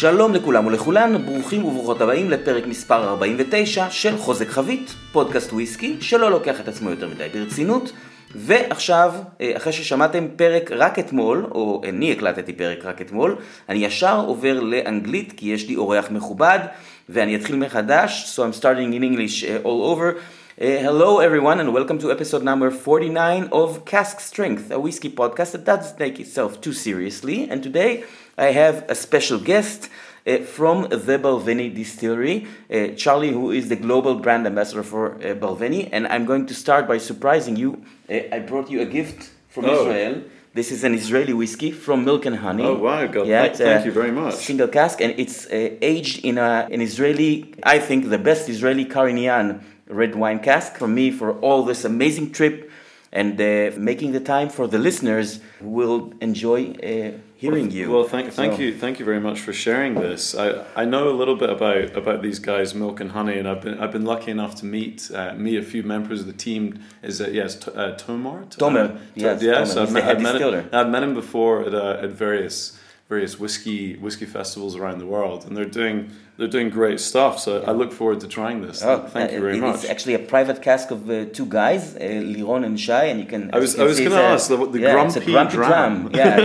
שלום לכולם ולכולן, ברוכים וברוכות הבאים לפרק מספר 49 של חוזק חבית, פודקאסט וויסקי שלא לוקח את עצמו יותר מדי ברצינות. ועכשיו, אה, אחרי ששמעתם פרק רק אתמול, או אני הקלטתי פרק רק אתמול, אני ישר עובר לאנגלית כי יש לי אורח מכובד, ואני אתחיל מחדש, so I'm starting in English uh, all over. Uh, hello everyone and welcome to episode number 49 of Cask Strength, a whiskey podcast that doesn't take itself too seriously. And today I have a special guest uh, from the Balvenie distillery, uh, Charlie, who is the global brand ambassador for uh, Balvenie. And I'm going to start by surprising you. I brought you a gift from Oh. Israel. This is an Israeli whiskey from Milk and Honey. Oh, wow, God, Yeah, thank- thank you very much. Single cask, and it's uh, aged in a, an Israeli, I think the best Israeli Carignan red wine cask for me for all this amazing trip and uh, making the time for the listeners who will enjoy uh, hearing you. Well, thank, thank So- you, thank you very much for sharing this. I, I know a little bit about, about these guys, Milk and Honey, and I've been I've been lucky enough to meet uh, meet a few members of the team. Is it yes, T- uh, Tomar? Uh, yes, yes. Tomer. I've met, I've met him, I've met him before at, uh, at various various whiskey whiskey festivals around the world, and they're doing they're doing great stuff. So I look forward to trying this. Oh, thank you uh, very it- much. It's actually a private cask of uh, two guys, uh, Liron and Shai, and you can. I was- I was gonna ask, the- the yeah, it's a grumpy grumpy dram. dram. Yeah,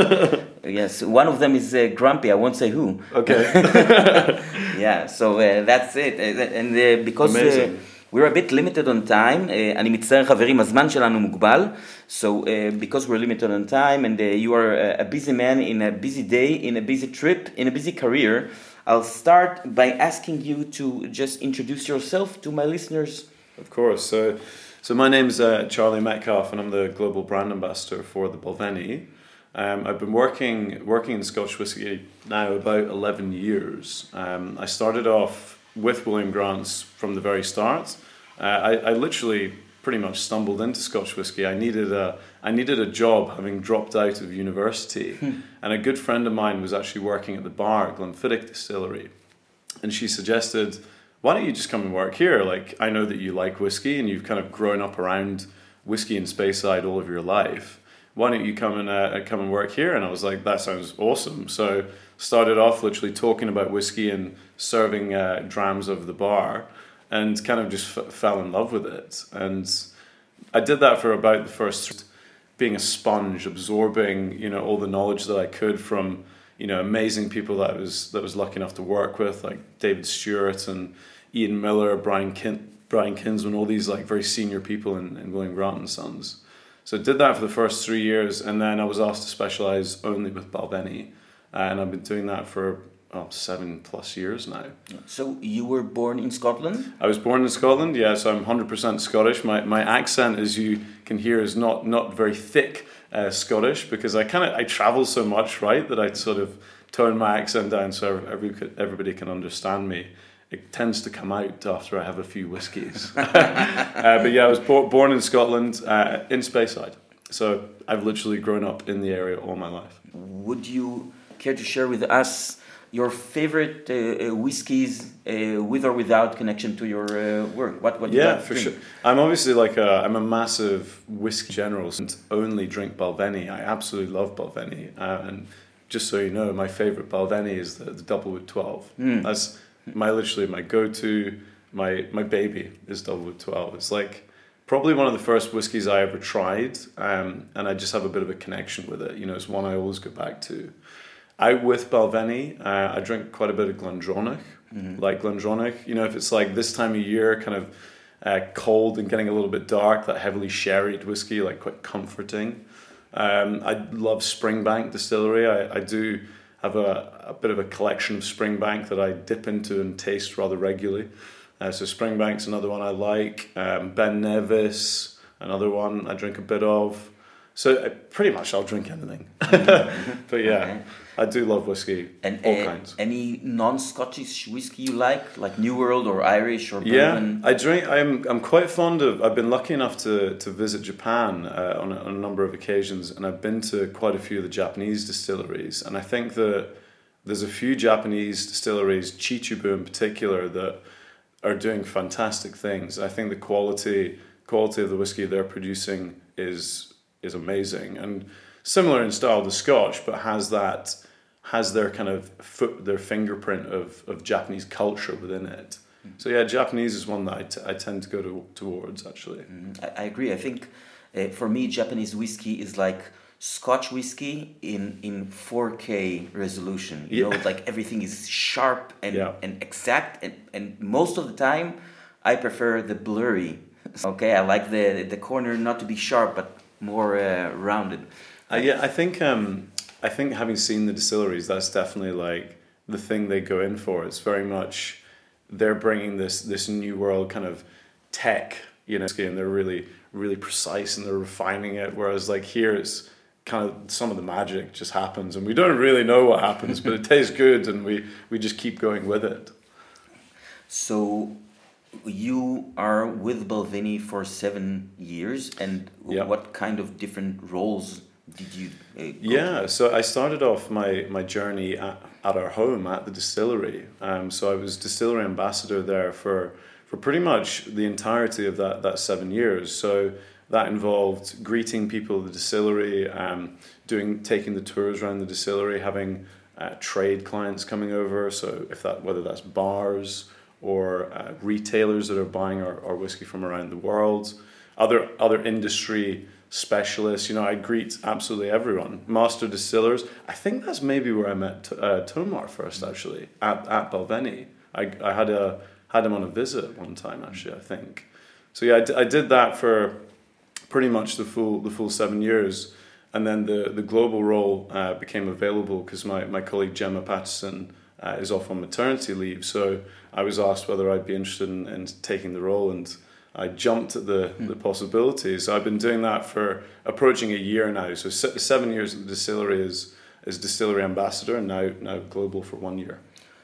yes. One of them is uh, grumpy. I won't say who. okay. Yeah, so uh, that's it. Uh, and uh, because uh, Amazing. we're a bit limited on time, uh, אני מצטער חברים, הזמן שלנו מוגבל. So uh, because we're limited on time and uh, you are a, a busy man in a busy day, in a busy trip, in a busy career, I'll start by asking you to just introduce yourself to my listeners. Of course. So, so my name's uh, Charlie Metcalf, and I'm the global brand ambassador for the Balvenie. Um, I've been working working in Scotch whisky now about eleven years. Um, I started off with William Grant's from the very start. Uh, I, I literally pretty much stumbled into Scotch whisky. I needed a I needed a job having dropped out of university, and a good friend of mine was actually working at the bar at Glenfiddich Distillery and she suggested, "Why don't you just come and work here? Like, I know that you like whiskey and you've kind of grown up around whiskey and Speyside all of your life. Why don't you come and uh, come and work here?" And I was like, "That sounds awesome." So started off literally talking about whiskey and serving uh, drams over the bar, and kind of just f- fell in love with it. And I did that for about the first being a sponge, absorbing you know all the knowledge that I could from you know amazing people that I was that was lucky enough to work with, like David Stewart and Ian Miller, Brian Kin- Brian Kinsman, all these like very senior people in, in William Grant and Sons. So I did that for the first three years, and then I was asked to specialize only with Balvenie, and I've been doing that for oh, seven plus years now. So you were born in Scotland? I was born in Scotland, yeah, so I'm 100% Scottish. My, my accent, as you can hear, is not, not very thick uh, Scottish because I kind of I travel so much, right, that I sort of tone my accent down so every, everybody can understand me. It tends to come out after I have a few whiskies. uh, but yeah, I was bo- born in Scotland, uh, in Speyside. So I've literally grown up in the area all my life. Would you care to share with us your favorite uh, uh, whiskies uh, with or without connection to your uh, work? What, what you Yeah, like for sure. I'm obviously like a I'm a massive whiskey general and only drink Balvenie. I absolutely love Balvenie, uh, and just so you know, my favorite Balvenie is the, the Doublewood Twelve. Mm. That's my literally my go-to. My my baby is Doublewood Twelve. It's like probably one of the first whiskies I ever tried, um, and I just have a bit of a connection with it. You know, it's one I always go back to. Out with Balvenie, uh, I drink quite a bit of Glendronach, like Glendronach. You know, if it's like this time of year, kind of uh, cold and getting a little bit dark, that heavily sherried whiskey, like quite comforting. Um, I love Springbank Distillery. I, I do have a, a bit of a collection of Springbank that I dip into and taste rather regularly. Uh, so Springbank's another one I like. Um, ben Nevis, another one I drink a bit of. So uh, pretty much I'll drink anything. but yeah, Okay. I do love whiskey, And all uh, kinds. any non-Scottish whiskey you like, like New World or Irish or Yeah. I drink. I'm I'm quite fond of. I've been lucky enough to to visit Japan uh, on, a, on a number of occasions, and I've been to quite a few of the Japanese distilleries. And I think that there's a few Japanese distilleries, Chichibu in particular, that are doing fantastic things. I think the quality quality of the whiskey they're producing is is amazing and similar in style to Scotch, but has that has their kind of foot, their fingerprint of, of Japanese culture within it. So yeah, Japanese is one that I, t- I tend to go to, towards actually. Mm, I, I agree. I think uh, for me, Japanese whiskey is like Scotch whiskey in in 4K resolution. You Yeah. know, like everything is sharp and Yeah. and exact, and and most of the time, I prefer the blurry. Okay, I like the the corner not to be sharp but more uh, rounded. Uh, yeah, I think um, I think having seen the distilleries, that's definitely like the thing they go in for. It's very much they're bringing this this new world kind of tech, you know, and they're really really precise and they're refining it. Whereas like here, it's kind of some of the magic just happens, and we don't really know what happens, but it tastes good, and we we just keep going with it. So you are with Balvenie for seven years, and Yeah. what kind of different roles did you? Uh, Yeah, so I started off my, my journey at, at our home at the distillery. Um, so I was distillery ambassador there for, for pretty much the entirety of that, that seven years. So that involved greeting people at the distillery, um, doing taking the tours around the distillery, having uh, trade clients coming over. So if that whether that's bars or uh, retailers that are buying our, our whiskey from around the world, other other industry specialists. You know, I greet absolutely everyone. Master distillers. I think that's maybe where I met uh, Tomar first, actually, at at Balvenie. I, I had a had him on a visit one time, actually. I think. So yeah, I, d- I did that for pretty much the full the full seven years, and then the the global role uh, became available because my my colleague Gemma Patterson uh, is off on maternity leave. So I was asked whether I'd be interested in, in taking the role, and I jumped at the the possibilities. So I've been doing that for approaching a year now. So se- seven years at the distillery as as distillery ambassador, and now now global for one year.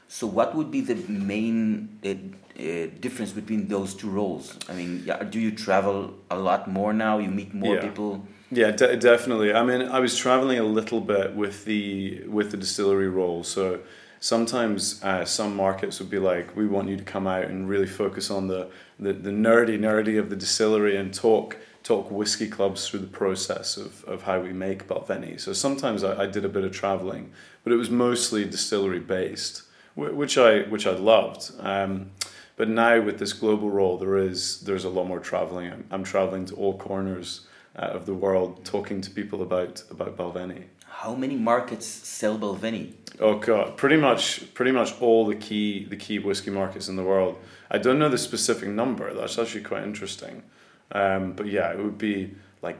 So, what would be the main uh, uh, difference between those two roles? I mean, do you travel a lot more now? You meet more Yeah. people. Yeah, de- definitely. I mean, I was traveling a little bit with the with the distillery role. So sometimes uh, some markets would be like, "We want you to come out and really focus on the, the the nerdy nerdy of the distillery and talk talk whiskey clubs through the process of, of how we make Balvenie." So sometimes I, I did a bit of traveling, but it was mostly distillery based, which I which I loved. Um, but now with this global role, there is there's a lot more traveling. I'm, I'm traveling to all corners uh, of the world, talking to people about about Balvenie. How many markets sell Balvenie? Oh god, pretty much pretty much all the key the key whiskey markets in the world. I don't know the specific number. That's actually quite interesting. Um, but yeah, it would be like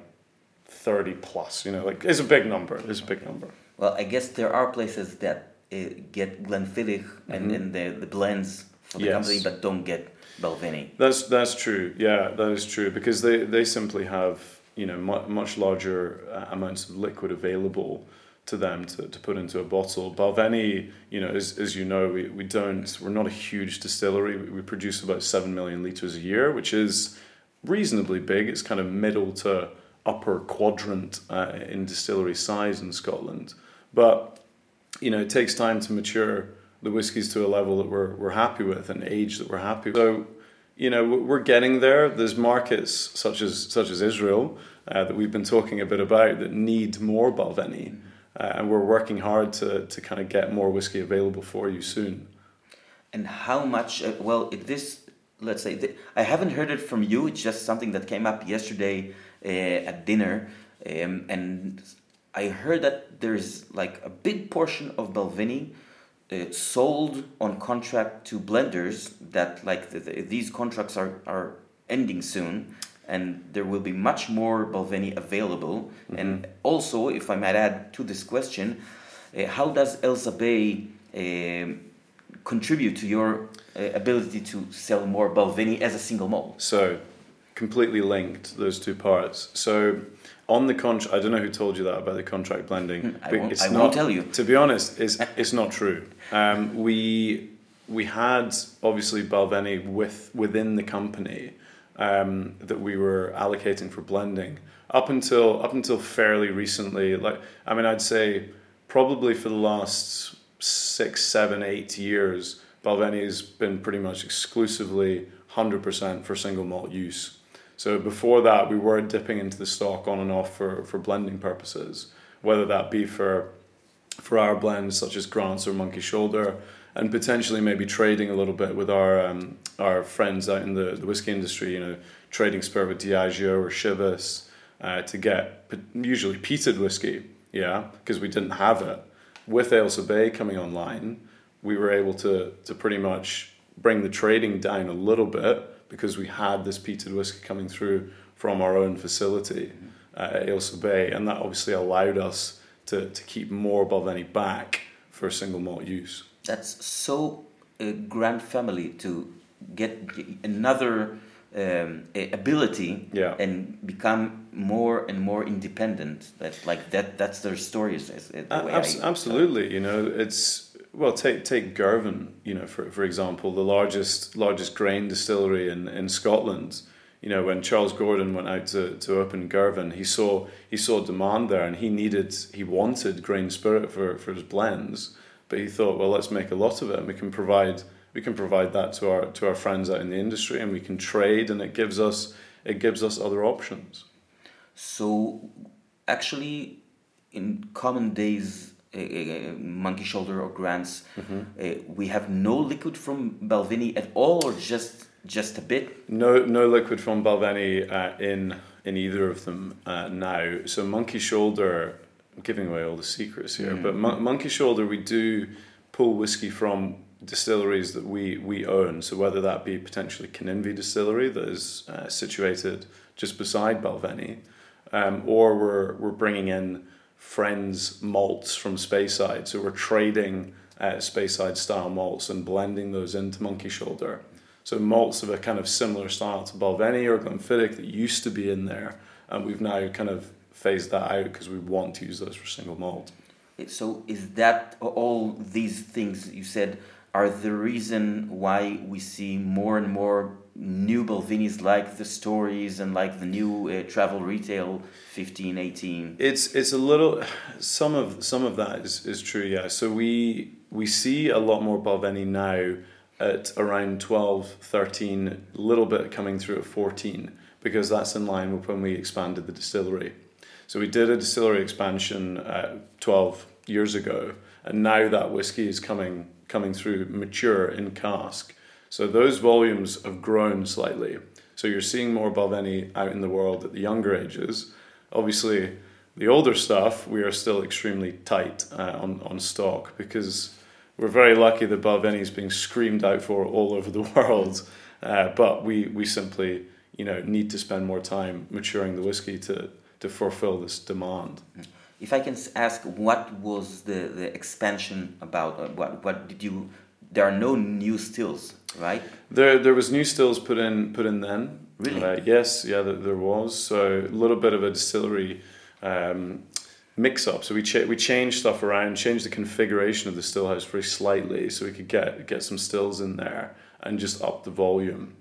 thirty plus. You know, like it's a big number. It's a big number. Well, I guess there are places that uh, get Glenfiddich and, Mhm. and the, the blends for the Yes. company, but don't get Balvenie. That's that's true. Yeah, that is true because they they simply have you know mu- much larger uh, amounts of liquid available to them to, to put into a bottle. Balvenie, you know, as, as you know, we, we don't we're not a huge distillery. We, we produce about seven million liters a year, which is reasonably big. It's kind of middle to upper quadrant uh, in distillery size in Scotland, but you know, it takes time to mature the whiskies to a level that we're, we're happy with and age that we're happy with. So, you know, we- we're getting there. There's markets such as such as Israel uh, that we've been talking a bit about that need more Balvenie, uh, and we're working hard to, to kind of get more whiskey available for you soon. And how much? Uh, well, this let's say th- I haven't heard it from you. It's just something that came up yesterday uh, at dinner, um, and I heard that there's like a big portion of Balvenie uh, sold on contract to blenders. That like the, the, these contracts are are ending soon. And there will be much more Balvenie available. And also, if I might add to this question, uh, how does Ailsa Bay um, contribute to your uh, ability to sell more Balvenie as a single malt? So, completely linked those two parts. So, on the contract, I don't know who told you that about the contract blending. Hmm, I won't- it's I not, won't tell you. To be honest, it's it's not true. Um, we we had obviously Balvenie with within the company um, that we were allocating for blending up until up until fairly recently. Like I mean, I'd say probably for the last six, seven, eight years, Balvenie has been pretty much exclusively hundred percent for single malt use. So before that, we were dipping into the stock on and off for, for blending purposes, whether that be for for our blends such as Grants or Monkey Shoulder, and potentially maybe trading a little bit with our um, our friends out in the, the whiskey industry. You know, trading spur with Diageo or Chivas uh, to get usually peated whiskey. Yeah, because we didn't have it. With Ailsa Bay coming online, we were able to to pretty much bring the trading down a little bit because we had this peated whiskey coming through from our own facility uh, at Ailsa Bay, and that obviously allowed us to, to keep more Balvenie back for a single malt use. That's so uh, Grant family to get another um, ability yeah. and become more and more independent. That like that that's their stories. The Abs- absolutely, you know, it's well take take Girvan, you know, for for example, the largest largest grain distillery in in Scotland you know, when Charles Gordon went out to, to open Girvan, he saw he saw demand there, and he needed he wanted grain spirit for, for his blends, but he thought, well, let's make a lot of it, and we can provide we can provide that to our to our friends out in the industry, and we can trade, and it gives us it gives us other options. So, actually, in common days, uh, uh, monkey shoulder or grants, mm-hmm. uh, we have no liquid from Balvenie at all, or just just a bit? No, no liquid from Balvenie uh, in in either of them uh, now. So Monkey Shoulder, giving away all the secrets here, mm. but Mon- Monkey Shoulder, we do pull whiskey from distilleries that we we own. So whether that be potentially Kininvie Distillery that is uh, situated just beside Balvenie, um, or we're we're bringing in friends malts from Speyside. So we're trading uh, Speyside style malts and blending those into Monkey Shoulder. So malts of a kind of similar style to Balvenie or Glenfiddich that used to be in there, and we've now kind of phased that out because we want to use those for single malt. So is that all these things you said are the reason why we see more and more new Balvenies like the stories and like the new uh, travel retail 15 18 it's it's a little some of some of that is, is true yeah so we we see a lot more Balvenie now at around 12, 13, a little bit coming through at 14, because that's in line with when we expanded the distillery. So we did a distillery expansion uh, 12 years ago, and now that whiskey is coming coming through mature in cask. So those volumes have grown slightly. So you're seeing more Balvenie out in the world at the younger ages. Obviously, the older stuff we are still extremely tight uh, on on stock because we're very lucky that Balvenie is being screamed out for all over the world, uh, but we, we simply you know need to spend more time maturing the whiskey to, to fulfill this demand. If I can ask, what was the, the expansion about? Uh, what what did you? There are no new stills, right? There there was new stills put in put in then. Really? Uh, yes, yeah, there, there was. So a little bit of a distillery. Um, mix up. So we cha- we changed stuff around, changed the configuration of the still house very slightly, so we could get get some stills in there and just up the volume.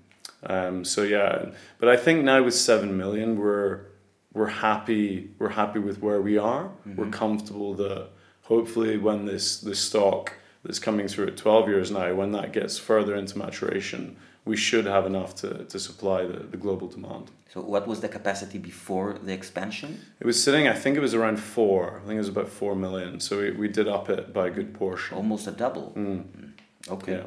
Um, so yeah, but I think now with seven million, we're we're happy. We're happy with where we are. Mm-hmm. We're comfortable that hopefully when this this stock that's coming through at twelve years now, when that gets further into maturation, we should have enough to, to supply the, the global demand. So, what was the capacity before the expansion? It was sitting, I think it was around four. I think it was about four million. So, we, we did up it by a good portion. Almost a double. Mm. Okay. Yeah.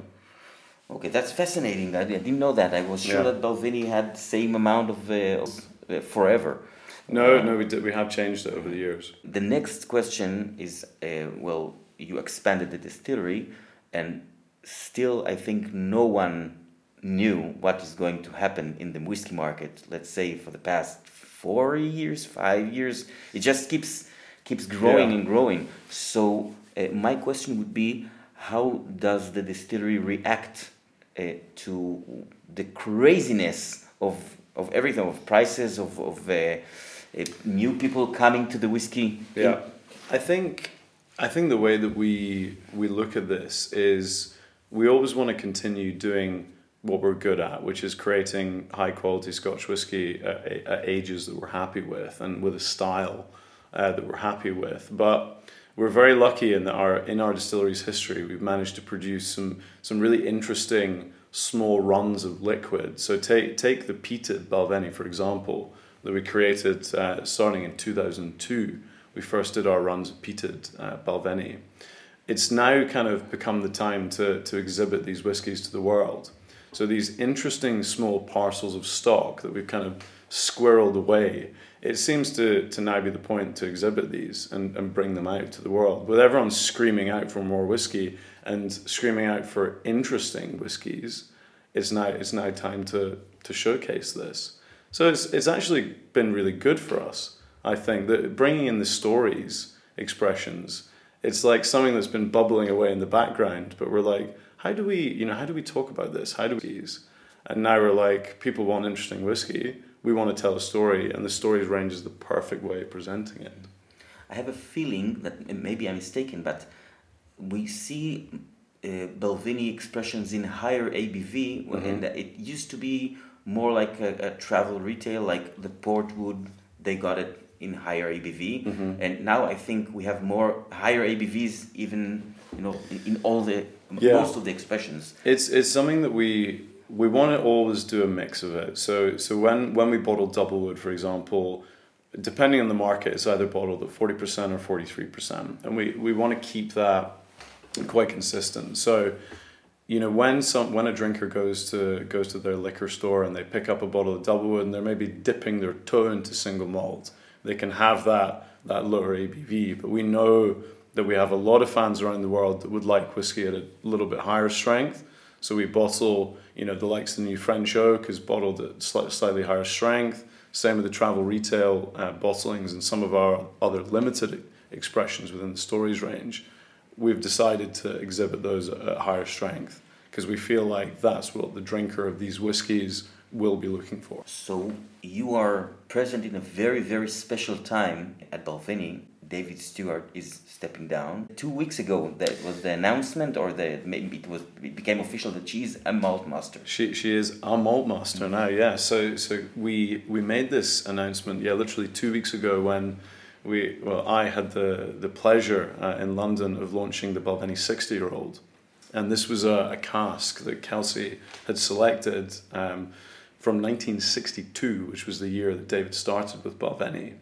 Okay, that's fascinating. I didn't know that. I was sure yeah. that Balvenie had the same amount of, uh, of uh, forever. No, uh, no, we did. We have changed it over the years. The next question is, uh, well, you expanded the distillery, and still, I think no one knew what is going to happen in the whiskey market, let's say for the past four years, five years, it just keeps keeps growing yeah. and growing. So uh, my question would be, how does the distillery react uh, to the craziness of of everything, of prices, of of uh, uh new people coming to the whiskey? Yeah, I think I think the way that we we look at this is we always want to continue doing what we're good at, which is creating high quality Scotch whiskey at, at ages that we're happy with and with a style uh, that we're happy with. But we're very lucky in that our in our distillery's history, we've managed to produce some some really interesting small runs of liquid. So take take the peated Balvenie for example that we created uh, starting in two thousand two we first did our runs at peated uh, Balvenie. It's now kind of become the time to, to exhibit these whiskies to the world. So these interesting small parcels of stock that we've kind of squirreled away, it seems to, to now be the point to exhibit these and, and bring them out to the world. With everyone screaming out for more whiskey and screaming out for interesting whiskies, it's now, it's now time to, to showcase this. So it's, it's actually been really good for us, I think, that bringing in the stories, expressions, it's like something that's been bubbling away in the background, but we're like, how do we, you know, how do we talk about this? How do we? And now we're like, people want interesting whiskey. We want to tell a story, and the stories range is the perfect way of presenting it. I have a feeling that maybe I'm mistaken, but we see uh, Balvenie expressions in higher ABV, mm-hmm. and it used to be more like a, a, travel retail, like the Portwood. They got it in higher ABV, mm-hmm. and now I think we have more higher ABVs, even you know, in, in all the yeah. most of the expressions. It's it's something that we we want to always do a mix of it. So so when when we bottle Doublewood, for example, depending on the market, it's either bottled at forty percent or forty three percent, and we we want to keep that quite consistent. So you know when some when a drinker goes to goes to their liquor store and they pick up a bottle of Doublewood and they're maybe dipping their toe into single malt, they can have that that lower ABV. But we know that we have a lot of fans around the world that would like whiskey at a little bit higher strength. So we bottle, you know, the likes of the new French Oak is bottled at slightly higher strength. Same with the travel retail uh, bottlings and some of our other limited expressions within the stories range we've decided to exhibit those at higher strength because we feel like that's what the drinker of these whiskies will be looking for. So you are present in a very, very special time at Balvenie. David Stewart is stepping down. Two weeks ago, that was the announcement, or the maybe it was it became official that she's a malt master. She she is a malt master now. Yeah. So so we we made this announcement. Yeah, literally two weeks ago when we well I had the the pleasure uh, in London of launching the Balvenie 60 year old, and this was a, a, cask that Kelsey had selected um, from 1962, which was the year that David started with Balvenie,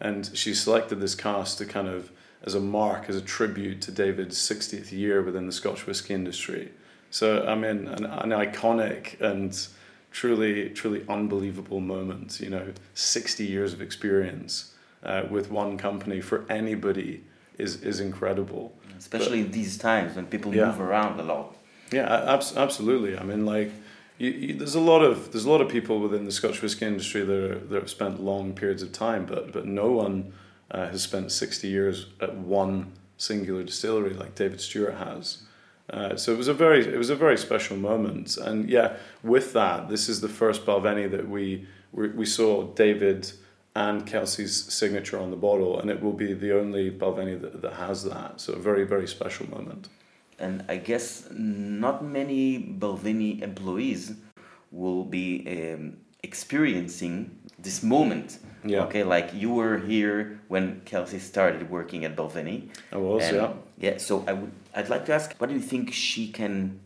and she selected this cask to kind of as a mark as a tribute to David's 60th year within the Scotch whisky industry. So I mean an, an iconic and truly truly unbelievable moment. You know, 60 years of experience uh, with one company for anybody is is incredible. Especially but, in these times when people yeah. move around a lot. Yeah, ab- absolutely. I mean, like, you, you, there's a lot of there's a lot of people within the Scotch whisky industry that are, that have spent long periods of time, but but no one uh, has spent sixty years at one singular distillery like David Stewart has. Uh, so it was a very it was a very special moment, and yeah, with that, this is the first Balvenie that we we, we saw David and Kelsey's signature on the bottle, and it will be the only Balvenie that, that has that. So a very, very special moment. And I guess not many Balvenie employees will be um, experiencing this moment. Yeah. Okay, like you were here when Kelsey started working at Balvenie. I was, and, yeah. Yeah. So I would, I'd like to ask, what do you think she can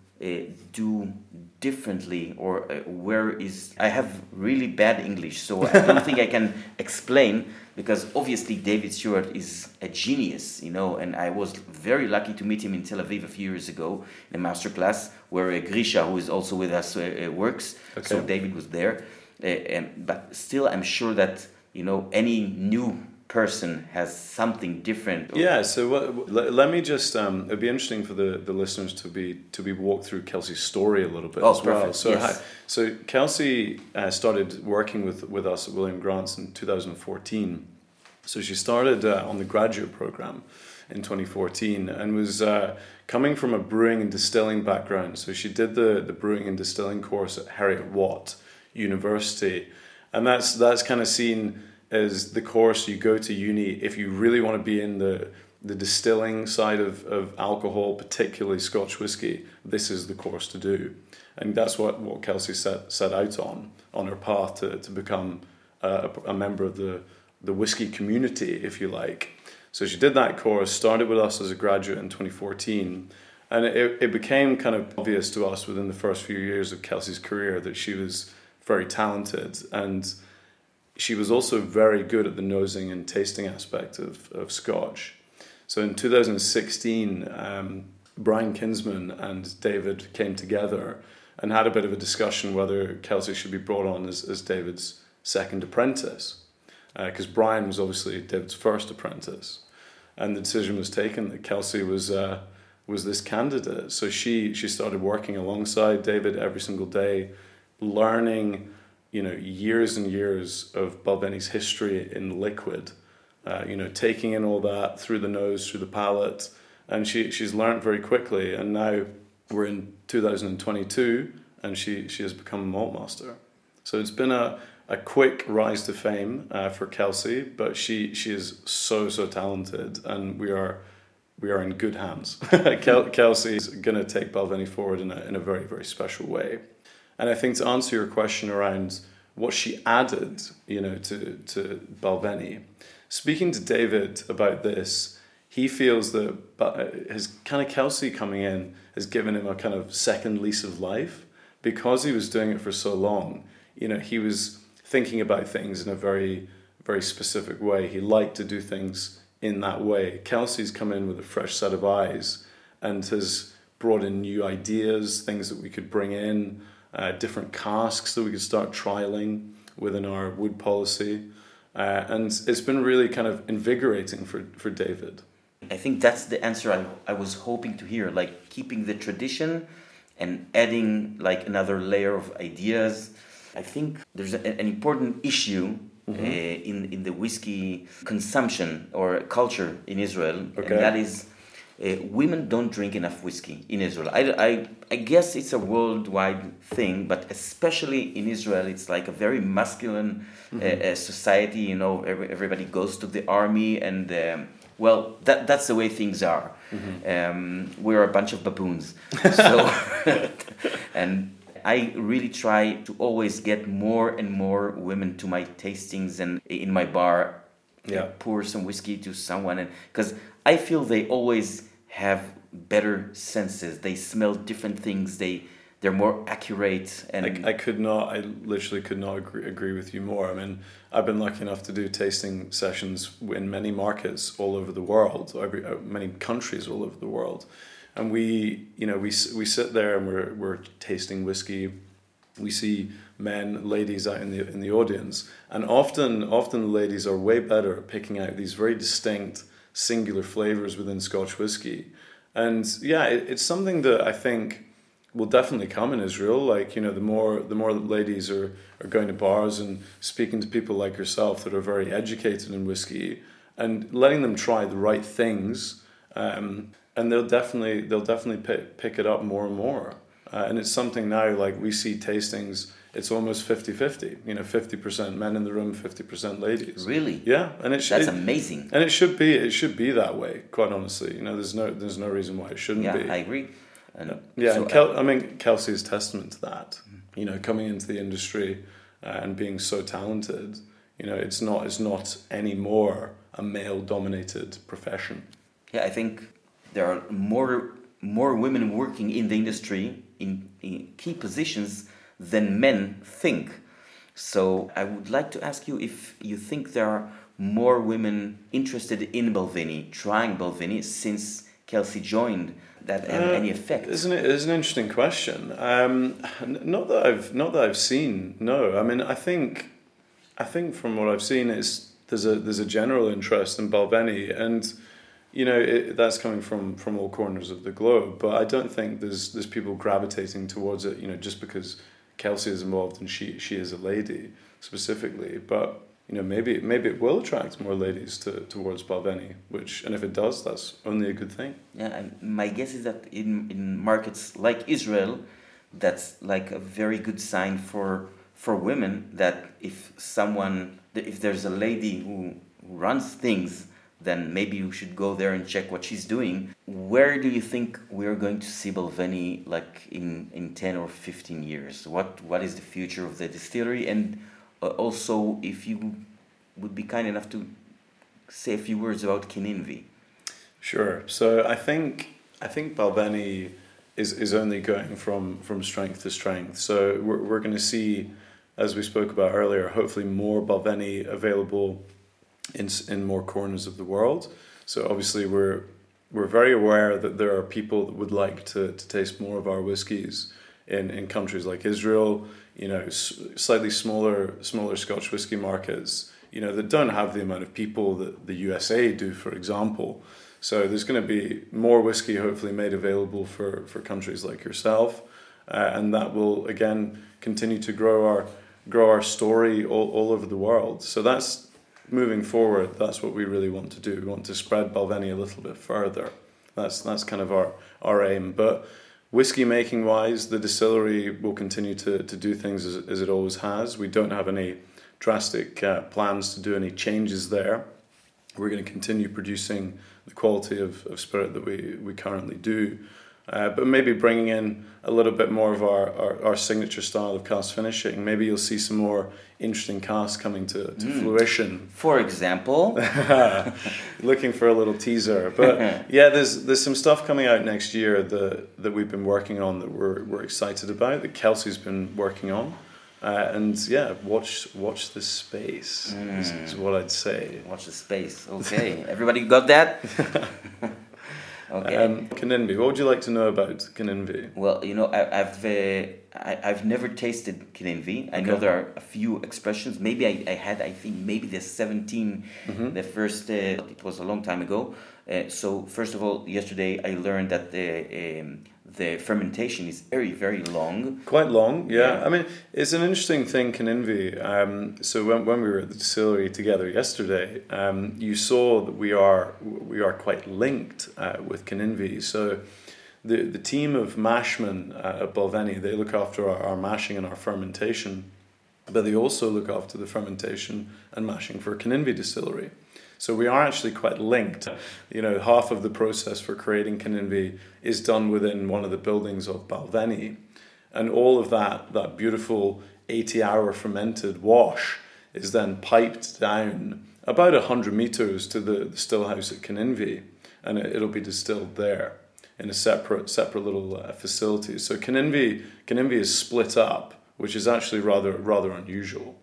do differently or uh, where is i have really bad english so i don't think i can explain because obviously david stewart is a genius you know and i was very lucky to meet him in tel aviv a few years ago in a master class where uh, grisha who is also with us uh, uh works okay. so david was there uh, and, but still i'm sure that you know any new person has something different. Yeah. So what, let, let, me just. Um, it'd be interesting for the, the listeners to be to be walked through Kelsey's story a little bit oh, as perfect. well. So yes. so Kelsey uh, started working with with us at William Grant's in 2014. So she started uh, on the graduate program in 2014 and was uh, coming from a brewing and distilling background. So she did the the brewing and distilling course at Heriot Watt University, and that's that's kind of seen is the course you go to uni if you really want to be in the the distilling side of, of alcohol, particularly Scotch whisky, this is the course to do. And that's what, what Kelsey set, set out on, on her path to, to become uh, a, a member of the, the whisky community, if you like. So she did that course, started with us as a graduate in 2014. And it, it became kind of obvious to us within the first few years of Kelsey's career that she was very talented and she was also very good at the nosing and tasting aspect of, of Scotch. So in 2016, um, Brian Kinsman and David came together and had a bit of a discussion whether Kelsey should be brought on as, as David's second apprentice. Because uh, Brian was obviously David's first apprentice. And the decision was taken that Kelsey was, uh, was this candidate. So she, she started working alongside David every single day, learning you know years and years of Balvenie's history in liquid, uh, you know taking in all that through the nose, through the palate, and she she's learned very quickly. And now we're in 2022, and she she has become a malt master. So it's been a a quick rise to fame uh, for Kelsey, but she she is so so talented, and we are we are in good hands. Kelsey is going to take Balvenie forward in a in a very very special way. And I think to answer your question around what she added, you know, to, to Balvenie, speaking to David about this, he feels that his kind of Kelsey coming in has given him a kind of second lease of life because he was doing it for so long. You know, he was thinking about things in a very, very specific way. He liked to do things in that way. Kelsey's come in with a fresh set of eyes and has brought in new ideas, things that we could bring in uh, different casks that we could start trialing within our wood policy. Uh, and it's been really kind of invigorating for, for David. I think that's the answer I, I was hoping to hear, like keeping the tradition and adding like another layer of ideas. I think there's a, an important issue mm-hmm. uh, in, in the whiskey consumption or culture in Israel, okay. and that is uh, women don't drink enough whiskey in Israel. I, I, I guess it's a worldwide thing, but especially in Israel, it's like a very masculine uh, mm-hmm. uh, society. You know, every, everybody goes to the army, and um, well, that, that's the way things are. Mm-hmm. Um, we're a bunch of baboons. So, and I really try to always get more and more women to my tastings and in my bar. Yeah. Pour some whiskey to someone, and because I feel they always have better senses. They smell different things. They they're more accurate and I, I could not i literally could not agree, agree with you more i mean i've been lucky enough to do tasting sessions in many markets all over the world every, uh, many countries all over the world and we you know we, we sit there and we're, we're tasting whiskey we see men ladies out in the in the audience and often often the ladies are way better at picking out these very distinct singular flavors within Scotch whiskey. And yeah, it, it's something that I think will definitely come in Israel. Like you know, the more the more ladies are are going to bars and speaking to people like yourself that are very educated in whiskey and letting them try the right things, um, and they'll definitely they'll definitely pick pick it up more and more. Uh, and it's something now like we see tastings it's almost 50-50 you know 50% men in the room 50% ladies. Really? Yeah and it should that's amazing. and it should be it should be that way quite honestly. You know there's no there's no reason why it shouldn't yeah, be. I agree. And yeah so and Kel, I, I mean kelsey's testament to that. You know coming into the industry uh, and being so talented you know it's not it's not anymore a male dominated profession. Yeah i think there are more more women working in the industry in, in key positions than men think. So I would like to ask you if you think there are more women interested in Balvenie, trying Balvenie since Kelsey joined that have uh, any effect? Isn't it? It's an interesting question. Um, not that I've not that I've seen. No, I mean I think I think from what I've seen is there's a there's a general interest in Balvenie and you know it, that's coming from from all corners of the globe. But I don't think there's there's people gravitating towards it. You know just because Kelsey is involved and she she is a lady specifically, but you know maybe maybe it will attract more ladies to towards Balvenie, which and if it does, that's only a good thing. Yeah, and my guess is that in in markets like Israel, that's like a very good sign for for women that if someone if there's a lady who runs things then maybe you should go there and check what she's doing. Where do you think we're going to see Balvenie like in, in 10 or 15 years? What What is the future of the distillery? And uh, also, if you would be kind enough to say a few words about Kininvie. Sure. So I think I think Balvenie is, is only going from, from strength to strength. So we're, we're going to see as we spoke about earlier, hopefully more Balvenie available in in more corners of the world. So obviously we're we're very aware that there are people that would like to, to taste more of our whiskies in, in countries like Israel, you know, s- slightly smaller smaller Scotch whiskey markets, you know, that don't have the amount of people that the USA do, for example. So there's going to be more whiskey hopefully made available for, for countries like yourself, uh, and that will again continue to grow our grow our story all, all over the world. So that's moving forward. That's what we really want to do. We want to spread Balvenie a little bit further. That's that's kind of our our aim. But whiskey making wise, the distillery will continue to, to do things as, as it always has. We don't have any drastic uh, plans to do any changes there. We're going to continue producing the quality of, of spirit that we, we currently do, uh, but maybe bringing in a little bit more of our, our, our, signature style of cask finishing. Maybe you'll see some more interesting casks coming to, to mm. fruition. For example, looking for a little teaser. But yeah, there's there's some stuff coming out next year that that we've been working on that we're we're excited about. That Kelsey's been working on. Uh, and yeah, watch watch the space mm. is, is, what I'd say. Watch the space. Okay, everybody got that. okay. Um. What would you like to know about Kininvie? Well, you know, I, have uh, I, have never tasted Kininvie. I okay. know there are a few expressions. Maybe I, I had. I think maybe the 17 mm-hmm. The first. Uh, it was a long time ago. Uh, so first of all, yesterday I learned that the um, the fermentation is very very long. Quite long, yeah. yeah. I mean, it's an interesting thing, Kininvie. Um, so when, when we were at the distillery together yesterday, um, you saw that we are we are quite linked uh, with Kininvie. So the the team of mashmen uh, at Balvenie they look after our, our mashing and our fermentation, but they also look after the fermentation and mashing for Kininvie distillery. So we are actually quite linked. You know, half of the process for creating Kininvie is done within one of the buildings of Balvenie. And all of that, that beautiful 80 hour fermented wash is then piped down about 100 meters to the, the still house at Kininvie and it, will be distilled there in a separate separate little uh, facility. So Kininvie is split up, which is actually rather rather unusual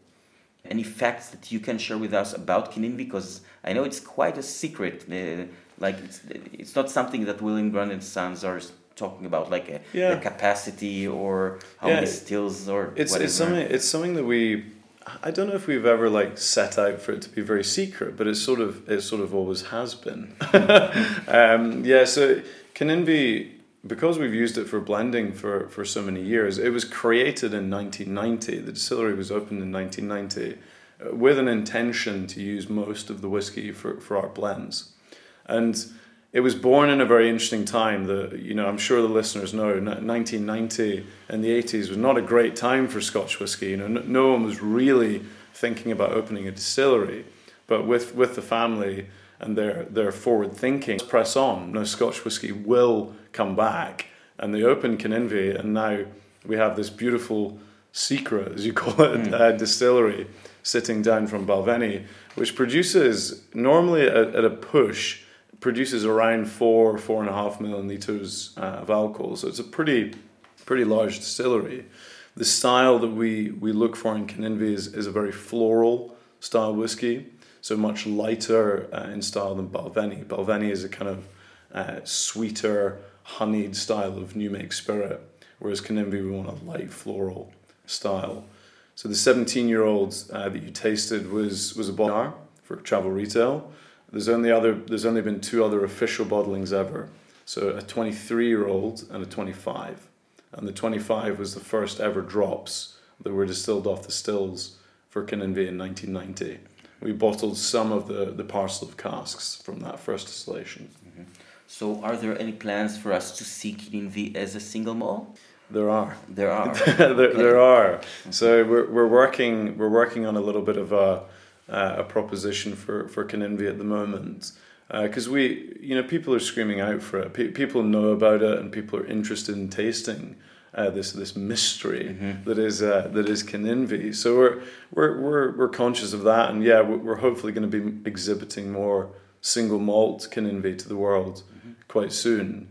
any facts that you can share with us about Kininvie? Because I know it's quite a secret. Uh, like it's it's not something that William Grant and Sons are talking about, like a, uh, yeah. the capacity or how yeah, many stills or it's whatever. it's something it's something that we. I don't know if we've ever like set out for it to be very secret, but it sort of it sort of always has been. um, yeah, so Kininvie because we've used it for blending for, for so many years, it was created in 1990. The distillery was opened in 1990 uh, with an intention to use most of the whiskey for, for our blends. And it was born in a very interesting time. The, you know, I'm sure the listeners know 1990 and the 80s was not a great time for Scotch whiskey. You know, no, no one was really thinking about opening a distillery. But with, with the family, and their, their forward thinking. Press on. Now, Scotch whisky will come back. And they opened Kininvie, and now we have this beautiful secret, as you call it, mm. uh, distillery sitting down from Balvenie, which produces normally at, at, a push produces around four four and a half million liters uh, of alcohol. So it's a pretty pretty large distillery. The style that we we look for in Kininvie is, is a very floral style whiskey so much lighter uh, in style than Balvenie. Balvenie is a kind of uh, sweeter, honeyed style of new make spirit, whereas Kininvie we want a light floral style. So the 17 year old uh, that you tasted was was a bottle for travel retail. There's only other there's only been two other official bottlings ever. So a 23 year old and a 25. And the 25 was the first ever drops that were distilled off the stills for Kininvie in 1990 we bottled some of the, the parcel of casks from that first distillation. So, are there any plans for us to see Kininvie as a single malt? There are. There are. there, okay. there are. So we're, we're working we're working on a little bit of a uh, a proposition for for Kininvie at the moment because uh, we you know people are screaming out for it. Pe- people know about it and people are interested in tasting uh, this this mystery mm-hmm. that is uh, that is Kininvie. So we're, we're we're we're conscious of that, and yeah, we're hopefully going to be exhibiting more single malt Kininvie to the world mm-hmm. quite soon.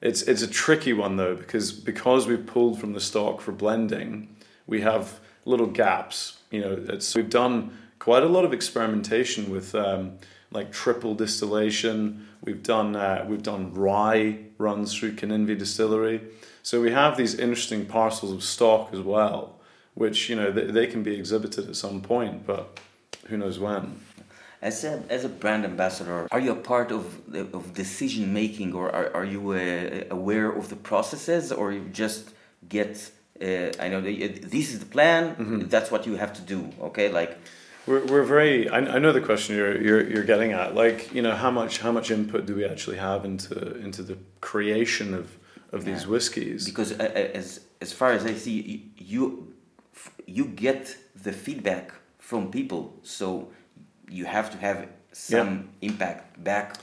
It's it's a tricky one though because because we've pulled from the stock for blending, we have little gaps. You know, it's, we've done quite a lot of experimentation with um, like triple distillation. We've done uh, we've done rye runs through Kininvie Distillery. So we have these interesting parcels of stock as well, which you know they, they can be exhibited at some point, but who knows when. As a, as a brand ambassador, are you a part of, of decision making or are, are you uh, aware of the processes or you just get, uh, I know, this is the plan, mm-hmm. that's what you have to do, okay? Like, we're, we're very, I, I know the question you're, you're, you're getting at, like, you know, how much, how much input do we actually have into, into the creation of, of yeah. these whiskies? Because uh, uh, as, as far as I see, you, you get the feedback from people, so you have to have some yeah. impact back.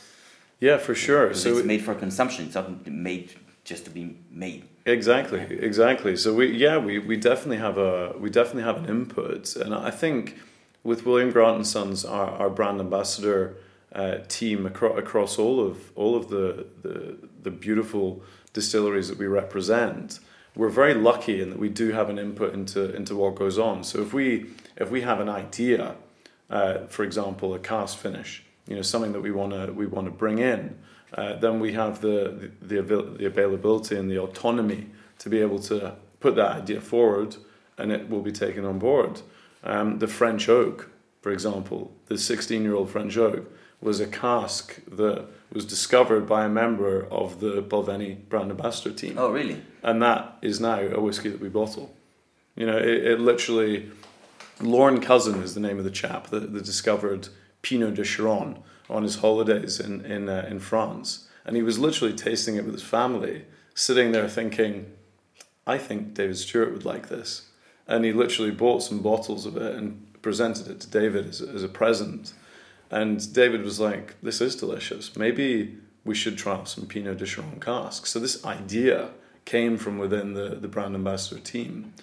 Yeah, for sure. So it's made for consumption. It's not made just to be made. Exactly, exactly. So we yeah we, we definitely have a we definitely have an input, and I think with William Grant and Sons, our, our brand ambassador uh, team across across all of all of the, the the beautiful distilleries that we represent, we're very lucky in that we do have an input into into what goes on. So if we if we have an idea uh, for example, a cask finish, you know, something that we want to we want to bring in, uh, then we have the, the the availability and the autonomy to be able to put that idea forward, and it will be taken on board. Um, the French oak, for example, the 16-year-old French oak was a cask that was discovered by a member of the Balvenie brand ambassador team. Oh, really? And that is now a whiskey that we bottle. You know, it, it literally Lorne Cousin is the name of the chap that, that discovered Pineau des Charentes on his holidays in in uh, in France, and he was literally tasting it with his family, sitting there thinking, "I think David Stewart would like this," and he literally bought some bottles of it and presented it to David as, as a present, and David was like, "This is delicious. Maybe we should try out some Pineau des Charentes casks." So this idea came from within the the brand ambassador team.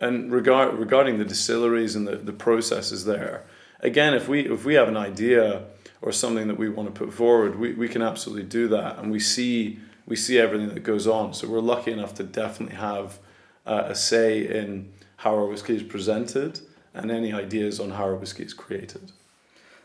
And regard, regarding the distilleries and the, the processes there, again, if we if we have an idea or something that we want to put forward, we, we can absolutely do that, and we see we see everything that goes on. So we're lucky enough to definitely have uh, a say in how our whiskey is presented and any ideas on how our whiskey is created.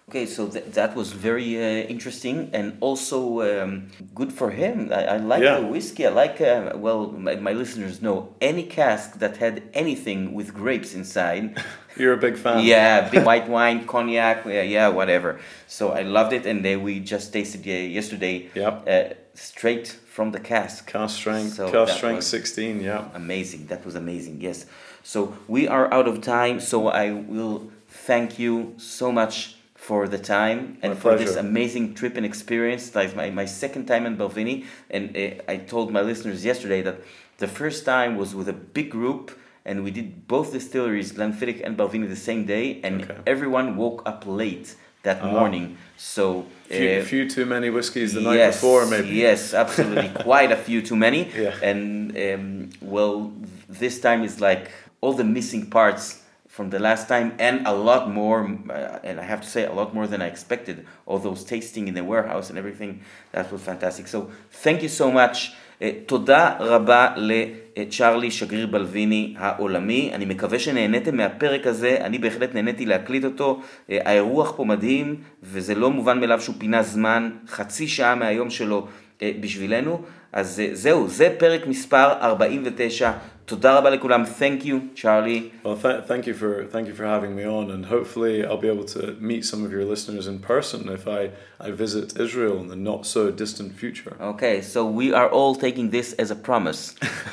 Okay, so th- that was very uh, interesting and also um, good for him. I, I like yeah. the whiskey. I like, uh, well, my, my, listeners know any cask that had anything with grapes inside. You're a big fan. Yeah, big white wine, cognac, yeah, yeah, whatever. So I loved it, and then we just tasted uh, yesterday. Yep. Uh, straight from the cask. Cask strength. So cask strength 16. Yeah. Amazing. That was amazing. Yes. So we are out of time. So I will thank you so much for the time and my for pleasure. this amazing trip and experience. Like my, my second time in Balvenie, and uh, I told my listeners yesterday that the first time was with a big group, and we did both distilleries, Glenfiddich and Balvenie, the same day, and okay. everyone woke up late that uh-huh. morning. So a few, uh, few, too many whiskeys the night before, maybe. Yes, absolutely, quite a few too many. Yeah. And um, well, this time is like all the missing parts from the last time and a lot more uh, and i have to say a lot more than i expected all those tasting in the warehouse and everything that was fantastic so thank you so much uh, תודה רבה לצ'ארלי שגריר בלוויני העולמי אני מקווה שנהניתם מהפרק הזה אני בהחלט נהניתי להקליט אותו uh, האירוח פה מדהים וזה לא מובן מאליו שהוא פינה זמן חצי שעה מהיום שלו uh, בשבילנו אז זהו זה פרק מספר 49 תודה רבה לכולם. Thank you, Charlie. Well, th- thank you for thank you for having me on, and hopefully I'll be able to meet some of your listeners in person if I I visit Israel in the not so distant future. Okay, so we are all taking this as a promise.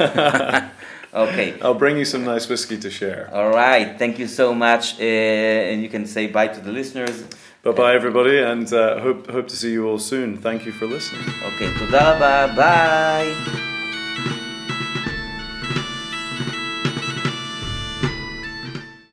okay. I'll bring you some nice whiskey to share. All right. Thank you so much, uh, and you can say bye to the listeners. Bye bye, everybody, and uh, hope hope to see you all soon. Thank you for listening. Okay. תודה רבה. Bye.